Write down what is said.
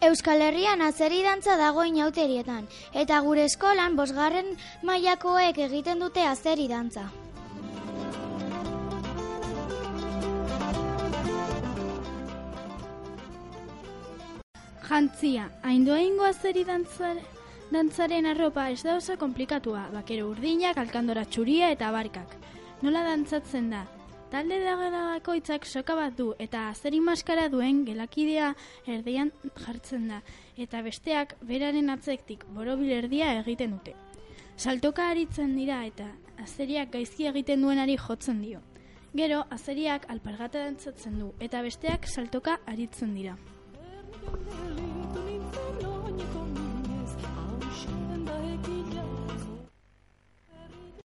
Euskal Herrian azeri dantza dago inauterietan, eta gure eskolan bosgarren mailakoek egiten dute azeri dantza. Jantzia, haindoa azeri dantzare, dantzaren arropa ez da oso komplikatua, bakero urdinak, alkandora txuria eta barkak. Nola dantzatzen da? Talde dagoakoitzak soka bat du eta azeri maskara duen gelakidea erdian jartzen da eta besteak beraren atzektik borobil erdia egiten dute. Saltoka aritzen dira eta azeriak gaizki egiten duenari jotzen dio. Gero, azeriak alpargata dantzatzen du eta besteak saltoka aritzen dira.